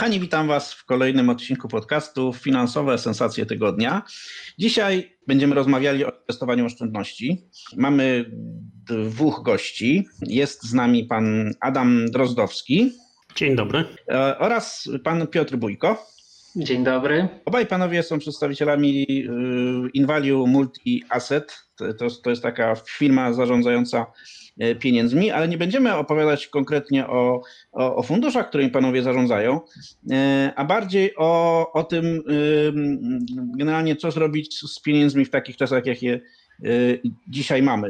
Kochani, witam Was w kolejnym odcinku podcastu Finansowe Sensacje Tygodnia. Dzisiaj będziemy rozmawiali o inwestowaniu oszczędności. Mamy dwóch gości. Jest z nami pan Adam Drozdowski. Dzień dobry. E, oraz pan Piotr Bójko. Dzień dobry. Obaj panowie są przedstawicielami y, Invalue Multi Asset. To, to jest taka firma zarządzająca pieniędzmi, ale nie będziemy opowiadać konkretnie o, o, o funduszach, którymi panowie zarządzają, e, a bardziej o, o tym y, generalnie, co zrobić z pieniędzmi w takich czasach, jak je y, dzisiaj mamy.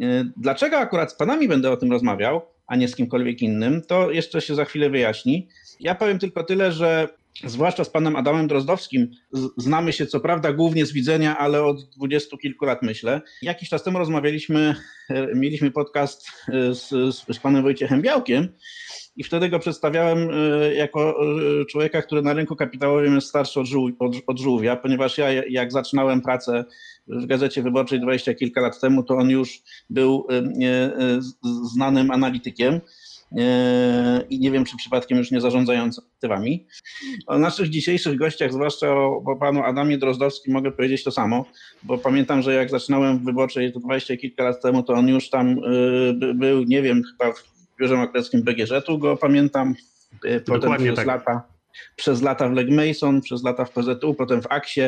E, dlaczego akurat z panami będę o tym rozmawiał, a nie z kimkolwiek innym, to jeszcze się za chwilę wyjaśni. Ja powiem tylko tyle, że zwłaszcza z panem Adamem Drozdowskim, znamy się co prawda głównie z widzenia, ale od dwudziestu kilku lat myślę. Jakiś czas temu rozmawialiśmy, e, mieliśmy podcast e, z, z panem Wojciechem Białkiem i wtedy go przedstawiałem e, jako człowieka, który na rynku kapitałowym jest starszy od, żół, od, od żółwia, ponieważ ja jak zaczynałem pracę w Gazecie Wyborczej dwadzieścia kilka lat temu, to on już był znanym analitykiem i nie wiem, czy przypadkiem już nie zarządzającym aktywami. O naszych dzisiejszych gościach, zwłaszcza o, o panu Adamie Drozdowskim, mogę powiedzieć to samo, bo pamiętam, że jak zaczynałem w Wyborczej to dwadzieścia kilka lat temu, to on już tam y, był, nie wiem, chyba w biurze maklerskim BGŻ-u go pamiętam, y, potem Dokładnie przez tak. lata przez lata w Leg Mason, przez lata w PZU, potem w Aksie.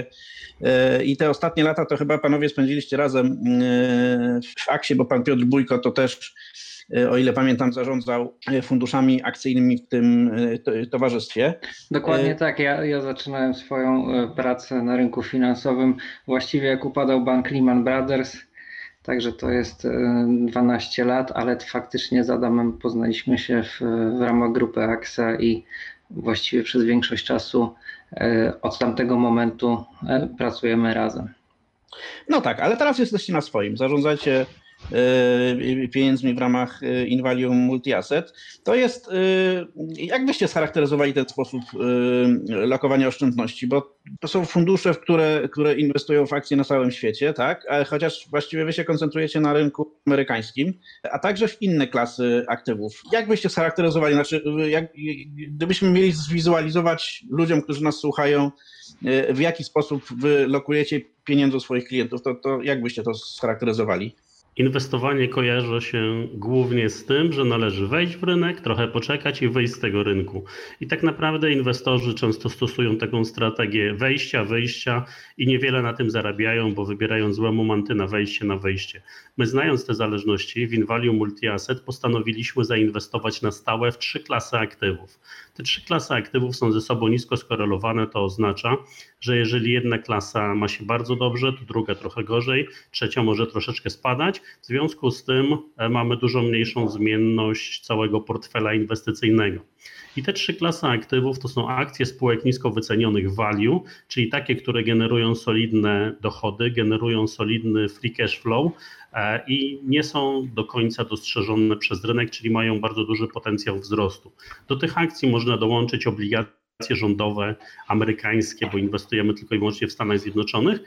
I te ostatnie lata to chyba panowie spędziliście razem w Aksie, bo pan Piotr Bójko to też o ile pamiętam, zarządzał funduszami akcyjnymi w tym e, towarzystwie. Dokładnie e, tak. Ja, ja zaczynałem swoją e, pracę na rynku finansowym właściwie jak upadał bank Lehman Brothers. Także to jest 12 lat, ale faktycznie z Adamem poznaliśmy się w, w ramach grupy AXA i właściwie przez większość czasu od tamtego momentu pracujemy razem. No tak, ale teraz jesteście na swoim. Zarządzacie E, pieniędzmi w ramach e, Invalium Multi-Asset. To jest, e, jak byście scharakteryzowali ten sposób lokowania oszczędności? Bo to są fundusze, w które, które inwestują w akcje na całym świecie, tak? Chociaż właściwie wy się koncentrujecie na rynku amerykańskim, a także w inne klasy aktywów. Jak byście scharakteryzowali, znaczy, jak, gdybyśmy mieli zwizualizować ludziom, którzy nas słuchają, w jaki sposób wy lokujecie pieniądze swoich klientów, to, to jak byście to scharakteryzowali? Inwestowanie kojarzy się głównie z tym, że należy wejść w rynek, trochę poczekać i wyjść z tego rynku. I tak naprawdę inwestorzy często stosują taką strategię wejścia, wyjścia i niewiele na tym zarabiają, bo wybierają złe momenty na wejście, na wejście. My znając te zależności w Invalue Multi-Asset postanowiliśmy zainwestować na stałe w trzy klasy aktywów. Te trzy klasy aktywów są ze sobą nisko skorelowane, to oznacza, że jeżeli jedna klasa ma się bardzo dobrze, to druga trochę gorzej, trzecia może troszeczkę spadać. W związku z tym e, mamy dużo mniejszą zmienność całego portfela inwestycyjnego. I te trzy klasy aktywów to są akcje spółek nisko wycenionych value, czyli takie, które generują solidne dochody, generują solidny free cash flow e, i nie są do końca dostrzeżone przez rynek, czyli mają bardzo duży potencjał wzrostu. Do tych akcji można dołączyć obligacje rządowe amerykańskie, bo inwestujemy tylko i wyłącznie w Stanach Zjednoczonych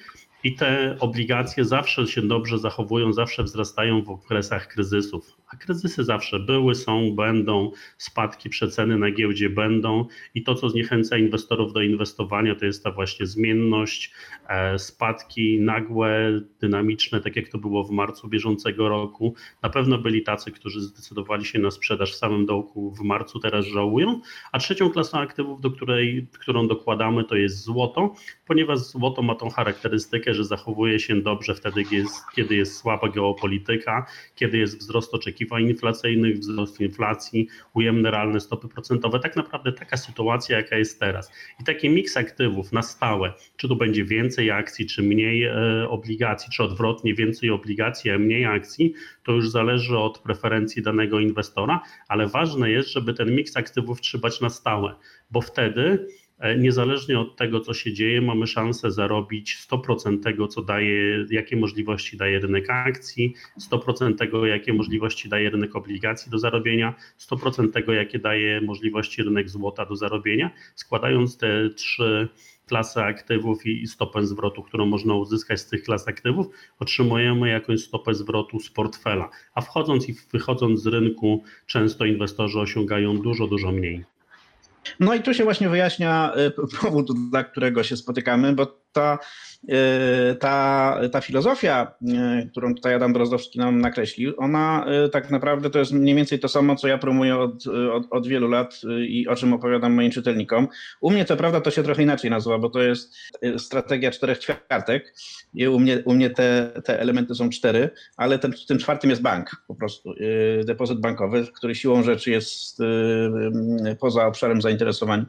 i te obligacje zawsze się dobrze zachowują, zawsze wzrastają w okresach kryzysów. A kryzysy zawsze były, są, będą, spadki przeceny na giełdzie będą i to, co zniechęca inwestorów do inwestowania, to jest ta właśnie zmienność, e, spadki nagłe, dynamiczne, tak jak to było w marcu bieżącego roku. Na pewno byli tacy, którzy zdecydowali się na sprzedaż w samym dołku w marcu, teraz żałują. A trzecią klasą aktywów, do której, którą dokładamy, to jest złoto, ponieważ złoto ma tą charakterystykę, że zachowuje się dobrze wtedy, kiedy jest, kiedy jest słaba geopolityka, kiedy jest wzrost oczekiwań inflacyjnych, wzrost inflacji, ujemne realne stopy procentowe. Tak naprawdę taka sytuacja, jaka jest teraz. I taki miks aktywów na stałe, czy tu będzie więcej akcji, czy mniej e, obligacji, czy odwrotnie więcej obligacji, a mniej akcji, to już zależy od preferencji danego inwestora, ale ważne jest, żeby ten miks aktywów trzymać na stałe, bo wtedy niezależnie od tego, co się dzieje, mamy szansę zarobić 100% tego, co daje, jakie możliwości daje rynek akcji, 100% tego, jakie możliwości daje rynek obligacji do zarobienia, 100% tego, jakie daje możliwości rynek złota do zarobienia. Składając te trzy klasy aktywów i stopę zwrotu, którą można uzyskać z tych klas aktywów, otrzymujemy jakąś stopę zwrotu z portfela. A wchodząc i wychodząc z rynku, często inwestorzy osiągają dużo, dużo mniej. No i tu się właśnie wyjaśnia e, powód, dla którego się spotykamy, bo ta, e, ta, ta filozofia, e, którą tutaj Adam Brozdowski nam nakreślił, ona tak naprawdę to jest mniej więcej to samo, co ja promuję od, od, od, wielu lat i o czym opowiadam moim czytelnikom. U mnie co prawda to się trochę inaczej nazywa, bo to jest strategia czterech ćwiartek i u mnie, u mnie te, te elementy są cztery, ale ten, tym czwartym jest bank po prostu, depozyt bankowy, który siłą rzeczy jest poza obszarem zainteresowań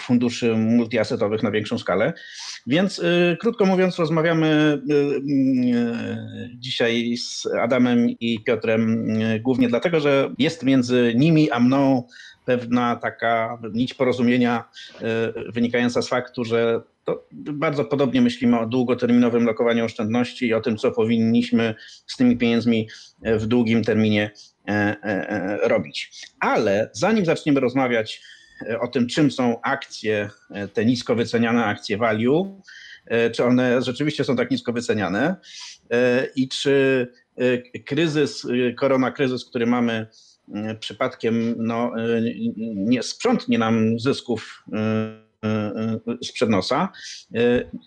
funduszy multiasetowych na większą skalę. Więc y, krótko mówiąc, rozmawiamy y, y, dzisiaj z Adamem i Piotrem głównie dlatego, że jest między nimi a mną pewna taka nić porozumienia wynikająca z faktu, że bardzo podobnie myślimy o długoterminowym lokowaniu oszczędności i o tym, co powinniśmy z tymi pieniędzmi w długim terminie robić. Ale zanim zaczniemy rozmawiać o tym, czym są akcje, te nisko wyceniane akcje value, czy one rzeczywiście są tak nisko wyceniane i czy kryzys, korona kryzys, który mamy przypadkiem no, nie sprzątnie nam zysków sprzed nosa.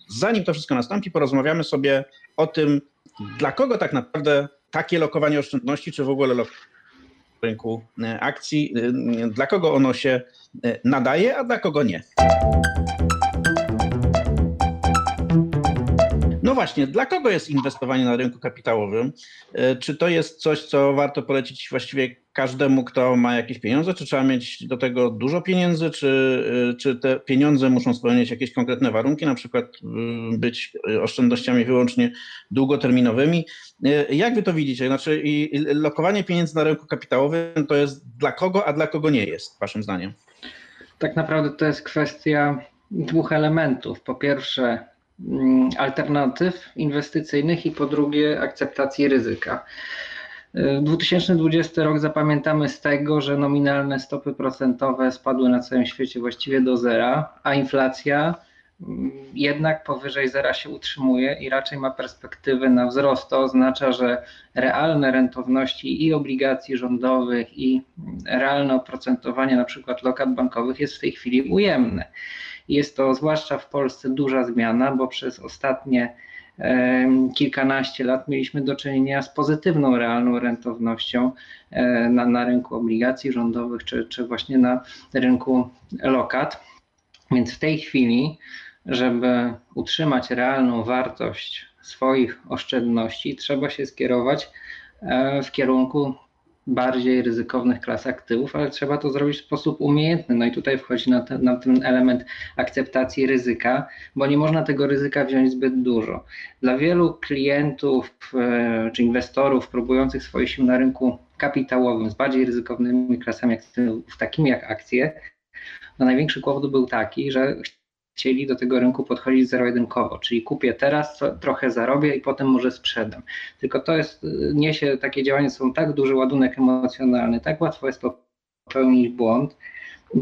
Zanim to wszystko nastąpi, porozmawiamy sobie o tym, dla kogo tak naprawdę takie lokowanie oszczędności, czy w ogóle rynku e, akcji, e, dla kogo ono się e, nadaje, a dla kogo nie. No właśnie, dla kogo jest inwestowanie na rynku kapitałowym? Czy to jest coś, co warto polecić właściwie każdemu, kto ma jakieś pieniądze, czy trzeba mieć do tego dużo pieniędzy, czy, czy te pieniądze muszą spełniać jakieś konkretne warunki, na przykład y, być oszczędnościami wyłącznie długoterminowymi. Y, jak wy to widzicie? Znaczy, i lokowanie pieniędzy na rynku kapitałowym to jest dla kogo, a dla kogo nie jest, waszym zdaniem? Tak naprawdę to jest kwestia dwóch elementów. Po pierwsze, mm, alternatyw inwestycyjnych i po drugie akceptacji ryzyka. 2020 rok zapamiętamy z tego, że nominalne stopy procentowe spadły na całym świecie właściwie do zera, a inflacja mm, jednak powyżej zera się utrzymuje i raczej ma perspektywy na wzrost. To oznacza, że realne rentowności i obligacji rządowych, i realne oprocentowanie na przykład lokat bankowych jest w tej chwili ujemne. Jest to zwłaszcza w Polsce duża zmiana, bo przez ostatnie kilkanaście lat mieliśmy do czynienia z pozytywną, realną rentownością e, na, na rynku obligacji rządowych czy, czy właśnie na rynku lokat. Więc w tej chwili, żeby utrzymać realną wartość swoich oszczędności, trzeba się skierować e, w kierunku bardziej ryzykownych klas aktywów, ale trzeba to zrobić w sposób umiejętny. No i tutaj wchodzi na, ten, na ten element akceptacji ryzyka, bo nie można tego ryzyka wziąć zbyt dużo. Dla wielu klientów e, czy inwestorów próbujących swoje sił na rynku kapitałowym z bardziej ryzykownymi klasami aktywów, takimi jak akcje, no największy kłopot był taki, że chcieli do tego rynku podchodzić zero-jedynkowo, czyli kupię teraz, trochę zarobię i potem może sprzedam. Tylko to jest, niesie takie działania, są tak duży ładunek emocjonalny, tak łatwo jest popełnić błąd,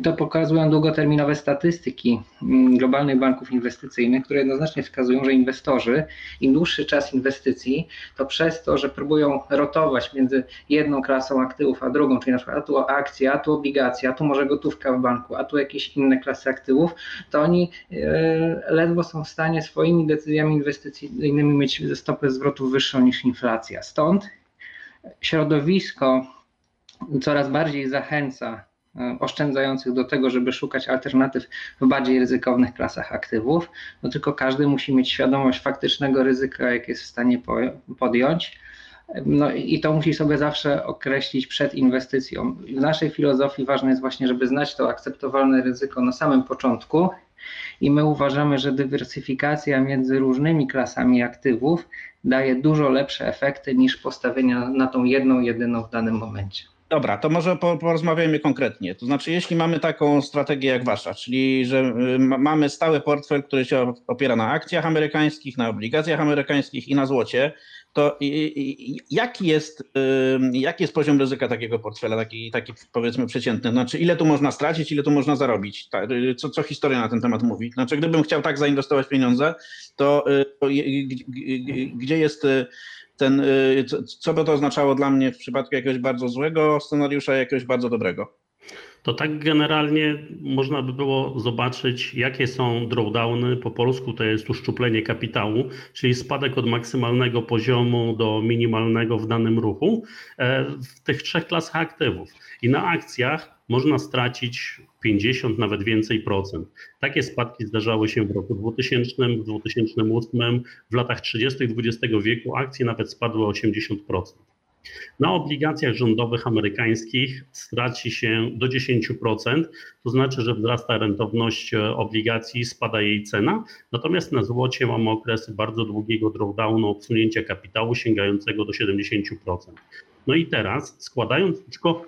to pokazują długoterminowe statystyki mm, globalnych banków inwestycyjnych, które jednoznacznie wskazują, że inwestorzy, im dłuższy czas inwestycji, to przez to, że próbują rotować między jedną klasą aktywów a drugą, czyli na przykład a tu akcje, a tu obligacje, a tu może gotówka w banku, a tu jakieś inne klasy aktywów, to oni e, ledwo są w stanie swoimi decyzjami inwestycyjnymi mieć stopę zwrotu wyższą niż inflacja. Stąd środowisko coraz bardziej zachęca oszczędzających do tego, żeby szukać alternatyw w bardziej ryzykownych klasach aktywów, no tylko każdy musi mieć świadomość faktycznego ryzyka, jakie jest w stanie podjąć. No i to musi sobie zawsze określić przed inwestycją. W naszej filozofii ważne jest właśnie, żeby znać to akceptowalne ryzyko na samym początku i my uważamy, że dywersyfikacja między różnymi klasami aktywów daje dużo lepsze efekty niż postawienie na tą jedną, jedyną w danym momencie. Dobra, to może porozmawiajmy konkretnie. To znaczy, jeśli mamy taką strategię jak wasza, czyli że y, mamy stały portfel, który się opiera na akcjach amerykańskich, na obligacjach amerykańskich i na złocie, to jaki jest, jaki jest poziom ryzyka takiego portfela, taki, taki powiedzmy przeciętny? Znaczy, ile tu można stracić, ile tu można zarobić? Y, co, co historia na ten temat mówi? Znaczy, gdybym chciał tak zainwestować pieniądze, to, y, to gdzie jest ten, co by to oznaczało dla mnie w przypadku jakiegoś bardzo złego scenariusza, jakiegoś bardzo dobrego? to tak generalnie można by było zobaczyć, jakie są drawdowny. Po polsku to jest uszczuplenie kapitału, czyli spadek od maksymalnego poziomu do minimalnego w danym ruchu e, w tych trzech klasach aktywów. I na akcjach można stracić 50, nawet więcej procent. Takie spadki zdarzały się w roku 2000, w 2008, w latach 30. XX wieku akcje nawet spadły o 80%. Na obligacjach rządowych amerykańskich straci się do 10%, to znaczy, że wzrasta rentowność e, obligacji, spada jej cena. Natomiast na złocie mamy okresy bardzo długiego drawdownu, obsunięcia kapitału sięgającego do 70%. No i teraz składając,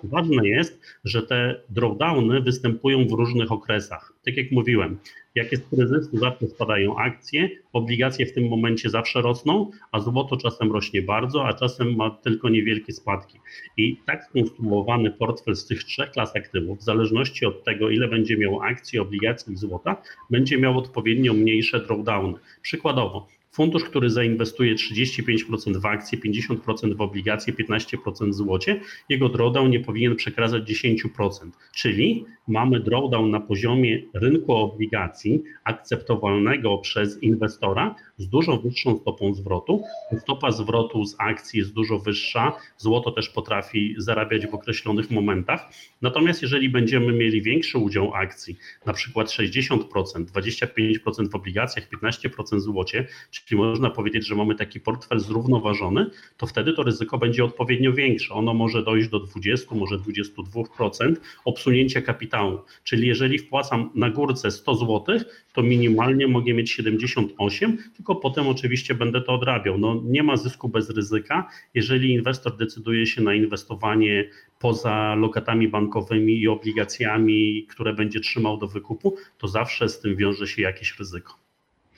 ważne jest, że te drawdowny występują w różnych okresach. Tak jak mówiłem, jak jest kryzys, to zawsze spadają akcje, obligacje w tym momencie zawsze rosną, a złoto czasem rośnie bardzo, a czasem ma tylko niewielkie spadki. I tak skonstruowany portfel z tych trzech klas aktywów, w zależności od tego, ile będzie miał akcji, obligacji i złota, będzie miał odpowiednio mniejsze drawdowny. Przykładowo, Fundusz, który zainwestuje 35% w akcje, 50% w obligacje, 15% w złocie, jego drawdown nie powinien przekraczać 10%. Czyli mamy drawdown na poziomie rynku obligacji akceptowalnego przez inwestora z dużo wyższą stopą zwrotu. Stopa zwrotu z akcji jest dużo wyższa, złoto też potrafi zarabiać w określonych momentach. Natomiast jeżeli będziemy mieli większy udział akcji, na przykład 60%, 25% w obligacjach, 15% w złocie, czyli można powiedzieć, że mamy taki portfel zrównoważony, to wtedy to ryzyko będzie odpowiednio większe. Ono może dojść do 20, może 22% obsunięcia kapitału. Czyli jeżeli wpłacam na górce 100 zł, to minimalnie mogę mieć 78, tylko potem oczywiście będę to odrabiał. No, nie ma zysku bez ryzyka. Jeżeli inwestor decyduje się na inwestowanie poza lokatami bankowymi i obligacjami, które będzie trzymał do wykupu, to zawsze z tym wiąże się jakieś ryzyko.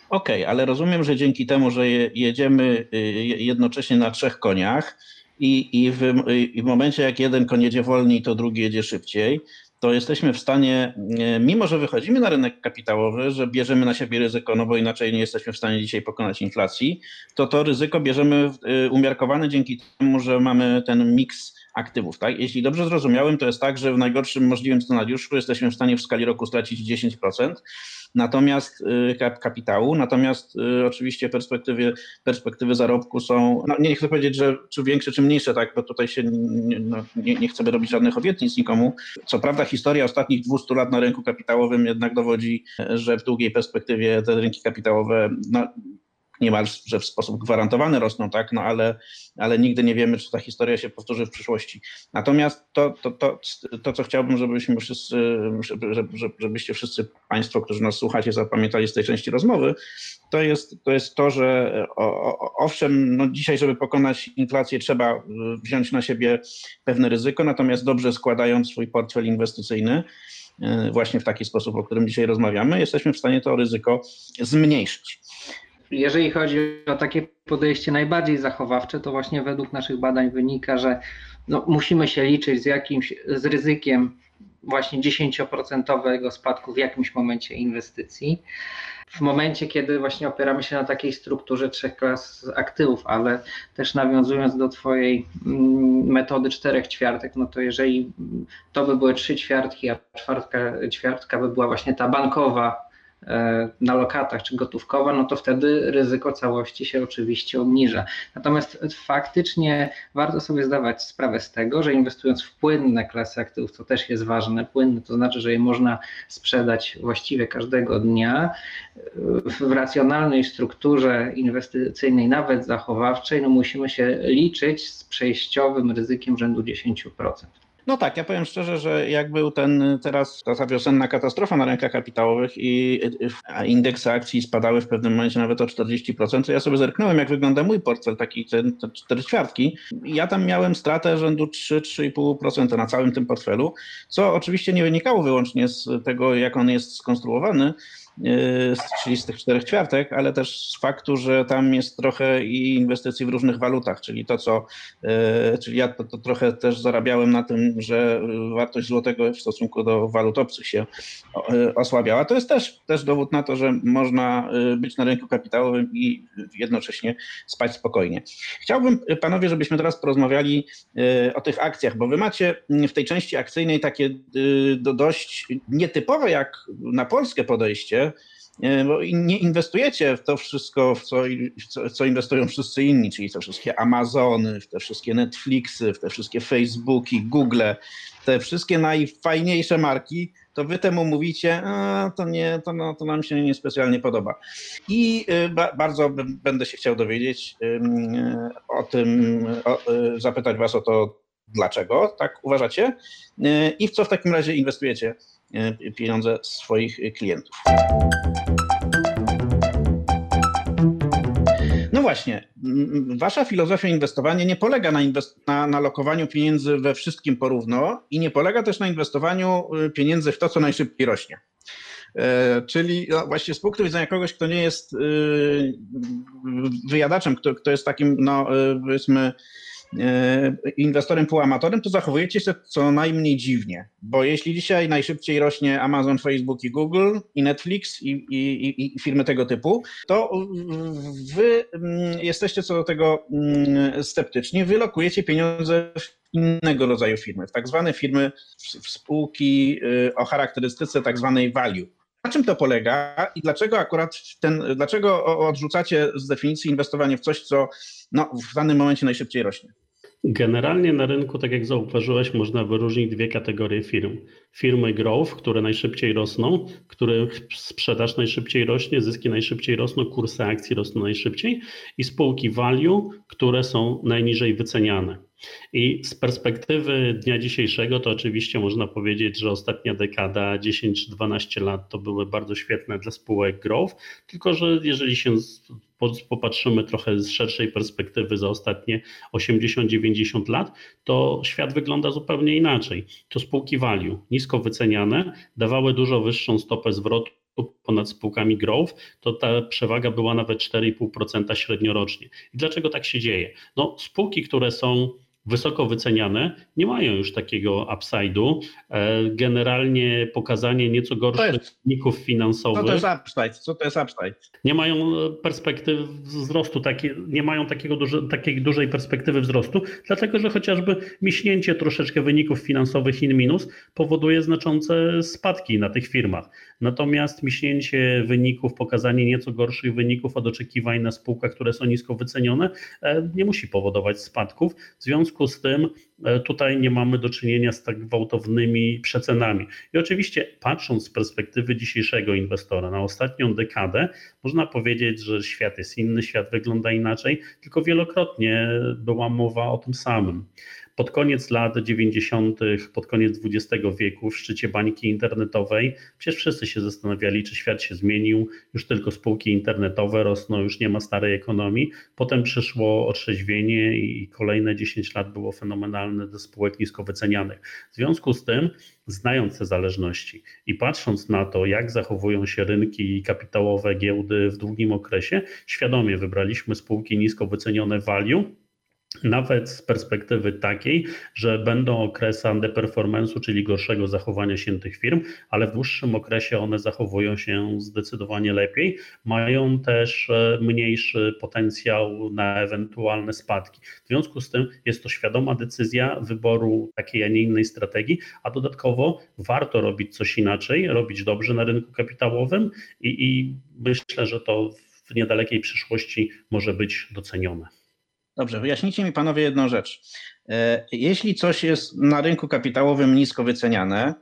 Okej, okay, ale rozumiem, że dzięki temu, że jedziemy y, jednocześnie na trzech koniach i, i, w, i w momencie jak jeden koń jedzie wolniej, to drugi jedzie szybciej, to jesteśmy w stanie, y, mimo że wychodzimy na rynek kapitałowy, że bierzemy na siebie ryzyko, no bo inaczej nie jesteśmy w stanie dzisiaj pokonać inflacji, to to ryzyko bierzemy y, umiarkowane dzięki temu, że mamy ten miks aktywów. Tak? Jeśli dobrze zrozumiałem, to jest tak, że w najgorszym możliwym scenariuszu jesteśmy w stanie w skali roku stracić 10%, natomiast y, kapitału, natomiast y, oczywiście perspektywy, perspektywy zarobku są, no nie chcę powiedzieć, że czy większe, czy mniejsze, tak, bo tutaj się no, nie, nie chcemy robić żadnych obietnic nikomu. Co prawda historia ostatnich 200 lat na rynku kapitałowym jednak dowodzi, że w długiej perspektywie te rynki kapitałowe no, niemalże w sposób gwarantowany rosną, tak, no ale, ale nigdy nie wiemy, czy ta historia się powtórzy w przyszłości. Natomiast to, to, to, to co chciałbym, żebyśmy wszyscy, żebyście wszyscy Państwo, którzy nas słuchacie, zapamiętali z tej części rozmowy, to jest to, jest to że owszem, no dzisiaj, żeby pokonać inflację, trzeba wziąć na siebie pewne ryzyko, natomiast dobrze składając swój portfel inwestycyjny, e, właśnie w taki sposób, o którym dzisiaj rozmawiamy, jesteśmy w stanie to ryzyko zmniejszyć. Jeżeli chodzi o takie podejście najbardziej zachowawcze, to właśnie według naszych badań wynika, że no, musimy się liczyć z jakimś z ryzykiem właśnie 10% spadku w jakimś momencie inwestycji. W momencie, kiedy właśnie opieramy się na takiej strukturze trzech klas aktywów, ale też nawiązując do Twojej mm, metody czterech ćwiartek, no to jeżeli to by były trzy ćwiartki, a czwartka ćwiartka by była właśnie ta bankowa, na lokatach czy gotówkowa, no to wtedy ryzyko całości się oczywiście obniża. Natomiast faktycznie warto sobie zdawać sprawę z tego, że inwestując w płynne klasy aktywów, to też jest ważne, płynne to znaczy, że je można sprzedać właściwie każdego dnia w racjonalnej strukturze inwestycyjnej, nawet zachowawczej, no musimy się liczyć z przejściowym ryzykiem rzędu 10%. No tak, ja powiem szczerze, że jak był ten teraz ta wiosenna katastrofa na rynkach kapitałowych i indeksy akcji spadały w pewnym momencie nawet o 40%, to ja sobie zerknąłem, jak wygląda mój portfel, taki ten, te cztery ćwiartki. Ja tam miałem stratę rzędu 3-3,5% na całym tym portfelu, co oczywiście nie wynikało wyłącznie z tego, jak on jest skonstruowany, czyli z tych czterech ćwiartek, ale też z faktu, że tam jest trochę i inwestycji w różnych walutach, czyli to, co, e, czyli ja to, to trochę też zarabiałem na tym, że wartość złotego w stosunku do walut obcych się e, osłabiała. To jest też, też dowód na to, że można e, być na rynku kapitałowym i jednocześnie spać spokojnie. Chciałbym, panowie, żebyśmy teraz porozmawiali o tych akcjach, bo wy macie w tej części akcyjnej takie dość nietypowe jak na Polskę podejście, bo nie inwestujecie w to wszystko, w co, w co, inwestują wszyscy inni, czyli te wszystkie Amazony, w te wszystkie Netflixy, w te wszystkie Facebooki, Google, te wszystkie najfajniejsze marki, to wy temu mówicie, a, to nie, to, no, to nam się niespecjalnie podoba. I y, ba, bardzo będę się chciał dowiedzieć y, o tym, o, y, zapytać was o to, dlaczego tak uważacie? I w co w takim razie inwestujecie? E, pieniądze swoich klientów. No właśnie, wasza filozofia inwestowania nie polega na, inwest na, na lokowaniu pieniędzy we wszystkim porówno i nie polega też na inwestowaniu y, pieniędzy w to, co najszybciej rośnie. E, czyli no właśnie z punktu widzenia kogoś, kto nie jest wyjadaczem, kto, kto jest takim, no powiedzmy, E, inwestorem półamatorem, to zachowujecie się co najmniej dziwnie, bo jeśli dzisiaj najszybciej rośnie Amazon, Facebook i Google i Netflix i, i, i firmy tego typu, to wy mm, jesteście co do tego mm, sceptyczni, wy lokujecie pieniądze w innego rodzaju firmy, w tak zwane firmy, w spółki y, o charakterystyce tak zwanej value. Na czym to polega i dlaczego akurat ten, dlaczego odrzucacie z definicji inwestowanie w coś, co no, w danym momencie najszybciej rośnie? Generalnie na rynku, tak jak zauważyłeś, można wyróżnić dwie kategorie firm. Firmy growth, które najszybciej rosną, których sprzedaż najszybciej rośnie, zyski najszybciej rosną, kursy akcji rosną najszybciej i spółki value, które są najniżej wyceniane. I z perspektywy dnia dzisiejszego to oczywiście można powiedzieć, że ostatnia dekada, 10-12 lat to były bardzo świetne dla spółek growth, tylko że jeżeli się popatrzymy trochę z szerszej perspektywy za ostatnie 80-90 lat, to świat wygląda zupełnie inaczej. To spółki value, nisko wyceniane, dawały dużo wyższą stopę zwrotu ponad spółkami growth, to ta przewaga była nawet 4,5% średniorocznie. I dlaczego tak się dzieje? No, spółki, które są wysoko wyceniane, nie mają już takiego upside'u. E, generalnie pokazanie nieco gorszych wyników finansowych. Co to jest upside? Co to jest upside? Nie mają perspektyw wzrostu, takie, nie mają takiego takiej dużej perspektywy wzrostu, dlatego że chociażby miśnięcie troszeczkę wyników finansowych in minus powoduje znaczące spadki na tych firmach. Natomiast miśnięcie wyników, pokazanie nieco gorszych wyników od oczekiwań na spółkach, które są nisko wycenione, e, nie musi powodować spadków. W związku z tym e, tutaj nie mamy do czynienia z tak gwałtownymi przecenami. I oczywiście patrząc z perspektywy dzisiejszego inwestora na ostatnią dekadę, można powiedzieć, że świat jest inny, świat wygląda inaczej, tylko wielokrotnie była mowa o tym samym. Pod koniec lat 90., pod koniec XX wieku, w szczycie bańki internetowej, przecież wszyscy się zastanawiali, czy świat się zmienił, już tylko spółki internetowe rosną, już nie ma starej ekonomii. Potem przyszło otrzeźwienie i kolejne 10 lat było fenomenalne do spółek nisko wycenianych. W związku z tym, znając te zależności i patrząc na to, jak zachowują się rynki kapitałowe, giełdy w długim okresie, świadomie wybraliśmy spółki nisko wycenione value nawet z perspektywy takiej, że będą okresy underperformance'u, czyli gorszego zachowania się tych firm, ale w dłuższym okresie one zachowują się zdecydowanie lepiej, mają też e, mniejszy potencjał na ewentualne spadki. W związku z tym jest to świadoma decyzja wyboru takiej, a nie innej strategii, a dodatkowo warto robić coś inaczej, robić dobrze na rynku kapitałowym i, i myślę, że to w niedalekiej przyszłości może być docenione. Dobrze, wyjaśnijcie mi panowie jedną rzecz. E, jeśli coś jest na rynku kapitałowym nisko wyceniane,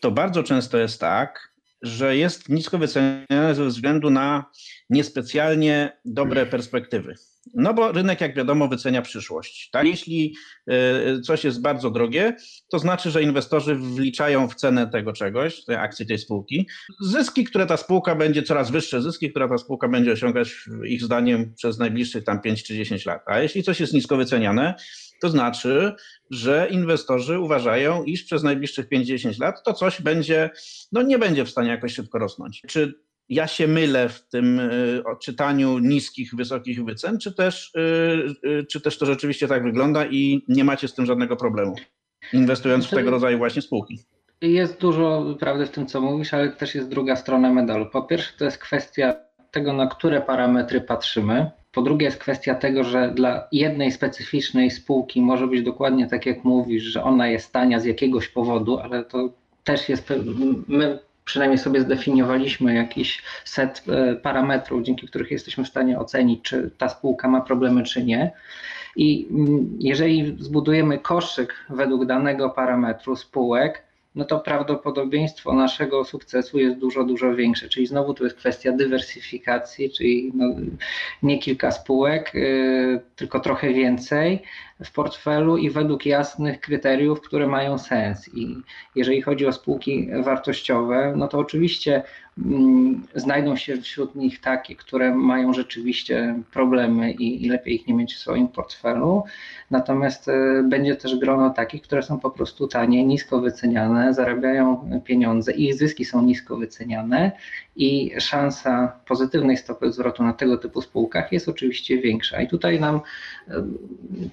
to bardzo często jest tak, że jest nisko wyceniane ze względu na niespecjalnie dobre perspektywy. No bo rynek, jak wiadomo, wycenia przyszłość. Tak? Jeśli e, coś jest bardzo drogie, to znaczy, że inwestorzy wliczają w cenę tego czegoś, tej akcji tej spółki, zyski, które ta spółka będzie, coraz wyższe zyski, które ta spółka będzie osiągać ich zdaniem przez najbliższych tam 5 czy 10 lat. A jeśli coś jest nisko wyceniane, to znaczy, że inwestorzy uważają, iż przez najbliższych 5-10 lat to coś będzie, no nie będzie w stanie jakoś szybko rosnąć. Czy ja się mylę w tym y, odczytaniu niskich, wysokich wycen, czy też, y, y, czy też to rzeczywiście tak wygląda i nie macie z tym żadnego problemu, inwestując w tego rodzaju właśnie spółki? Jest dużo prawdy w tym, co mówisz, ale też jest druga strona medalu. Po pierwsze, to jest kwestia tego, na które parametry patrzymy. Po drugie, jest kwestia tego, że dla jednej specyficznej spółki może być dokładnie tak, jak mówisz, że ona jest tania z jakiegoś powodu, ale to też jest. My przynajmniej sobie zdefiniowaliśmy jakiś set e, parametrów, dzięki których jesteśmy w stanie ocenić, czy ta spółka ma problemy, czy nie. I mm, jeżeli zbudujemy koszyk według danego parametru spółek, no to prawdopodobieństwo naszego sukcesu jest dużo, dużo większe. Czyli znowu to jest kwestia dywersyfikacji, czyli no nie kilka spółek, yy, tylko trochę więcej w portfelu i według jasnych kryteriów, które mają sens. I jeżeli chodzi o spółki wartościowe, no to oczywiście mm, znajdą się wśród nich takie, które mają rzeczywiście problemy i, i lepiej ich nie mieć w swoim portfelu. Natomiast y, będzie też grono takich, które są po prostu tanie, nisko wyceniane, zarabiają pieniądze, ich zyski są nisko wyceniane i szansa pozytywnej stopy zwrotu na tego typu spółkach jest oczywiście większa. I tutaj nam,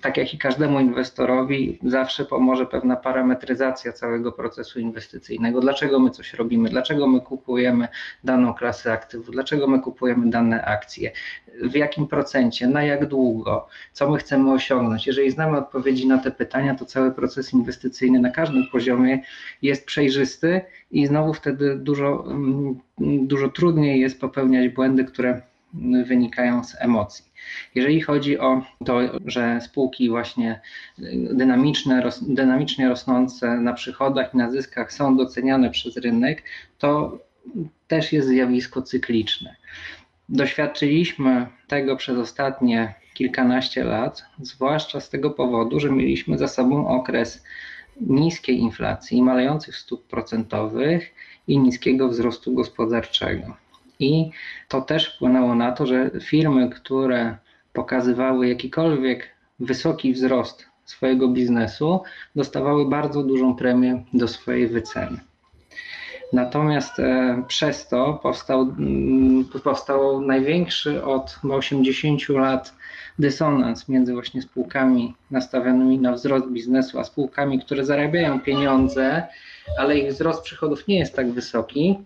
tak jak i każdemu inwestorowi, zawsze pomoże pewna parametryzacja całego procesu inwestycyjnego. Dlaczego my coś robimy, dlaczego my kupujemy daną klasę aktywów, dlaczego my kupujemy dane akcje, w jakim procencie, na jak długo, co my chcemy osiągnąć. Jeżeli znamy odpowiedzi na te pytania, to cały proces inwestycyjny na każdym poziomie jest przejrzysty i znowu wtedy dużo, mm, dużo trudniej jest popełniać błędy, które wynikają z emocji. Jeżeli chodzi o to, że spółki właśnie dynamiczne, dynamicznie rosnące na przychodach i na zyskach są doceniane przez rynek, to też jest zjawisko cykliczne. Doświadczyliśmy tego przez ostatnie kilkanaście lat, zwłaszcza z tego powodu, że mieliśmy za sobą okres niskiej inflacji, malejących stóp procentowych i niskiego wzrostu gospodarczego. I to też wpłynęło na to, że firmy, które pokazywały jakikolwiek wysoki wzrost swojego biznesu, dostawały bardzo dużą premię do swojej wyceny. Natomiast e, przez to powstał, mm, powstał największy od 80 lat dysonans między właśnie spółkami nastawionymi na wzrost biznesu, a spółkami, które zarabiają pieniądze, ale ich wzrost przychodów nie jest tak wysoki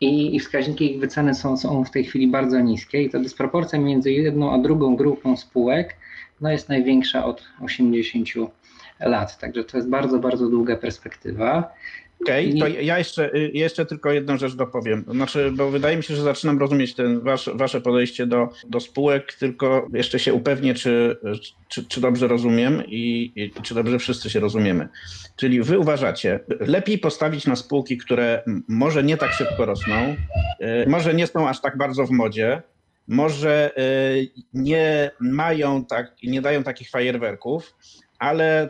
i, i wskaźniki ich wyceny są, są w tej chwili bardzo niskie i ta dysproporcja między jedną a drugą grupą spółek no jest największa od 80 lat. Także to jest bardzo, bardzo długa perspektywa. Okej, okay, to ja jeszcze, y, jeszcze tylko jedną rzecz dopowiem. Znaczy, bo wydaje mi się, że zaczynam rozumieć ten wasz, wasze podejście do, do spółek, tylko jeszcze się upewnię, czy, czy, czy dobrze rozumiem i, i, czy dobrze wszyscy się rozumiemy. Czyli wy uważacie, lepiej postawić na spółki, które może nie tak szybko rosną, y, może nie są aż tak bardzo w modzie, może y, nie mają tak, nie dają takich fajerwerków, ale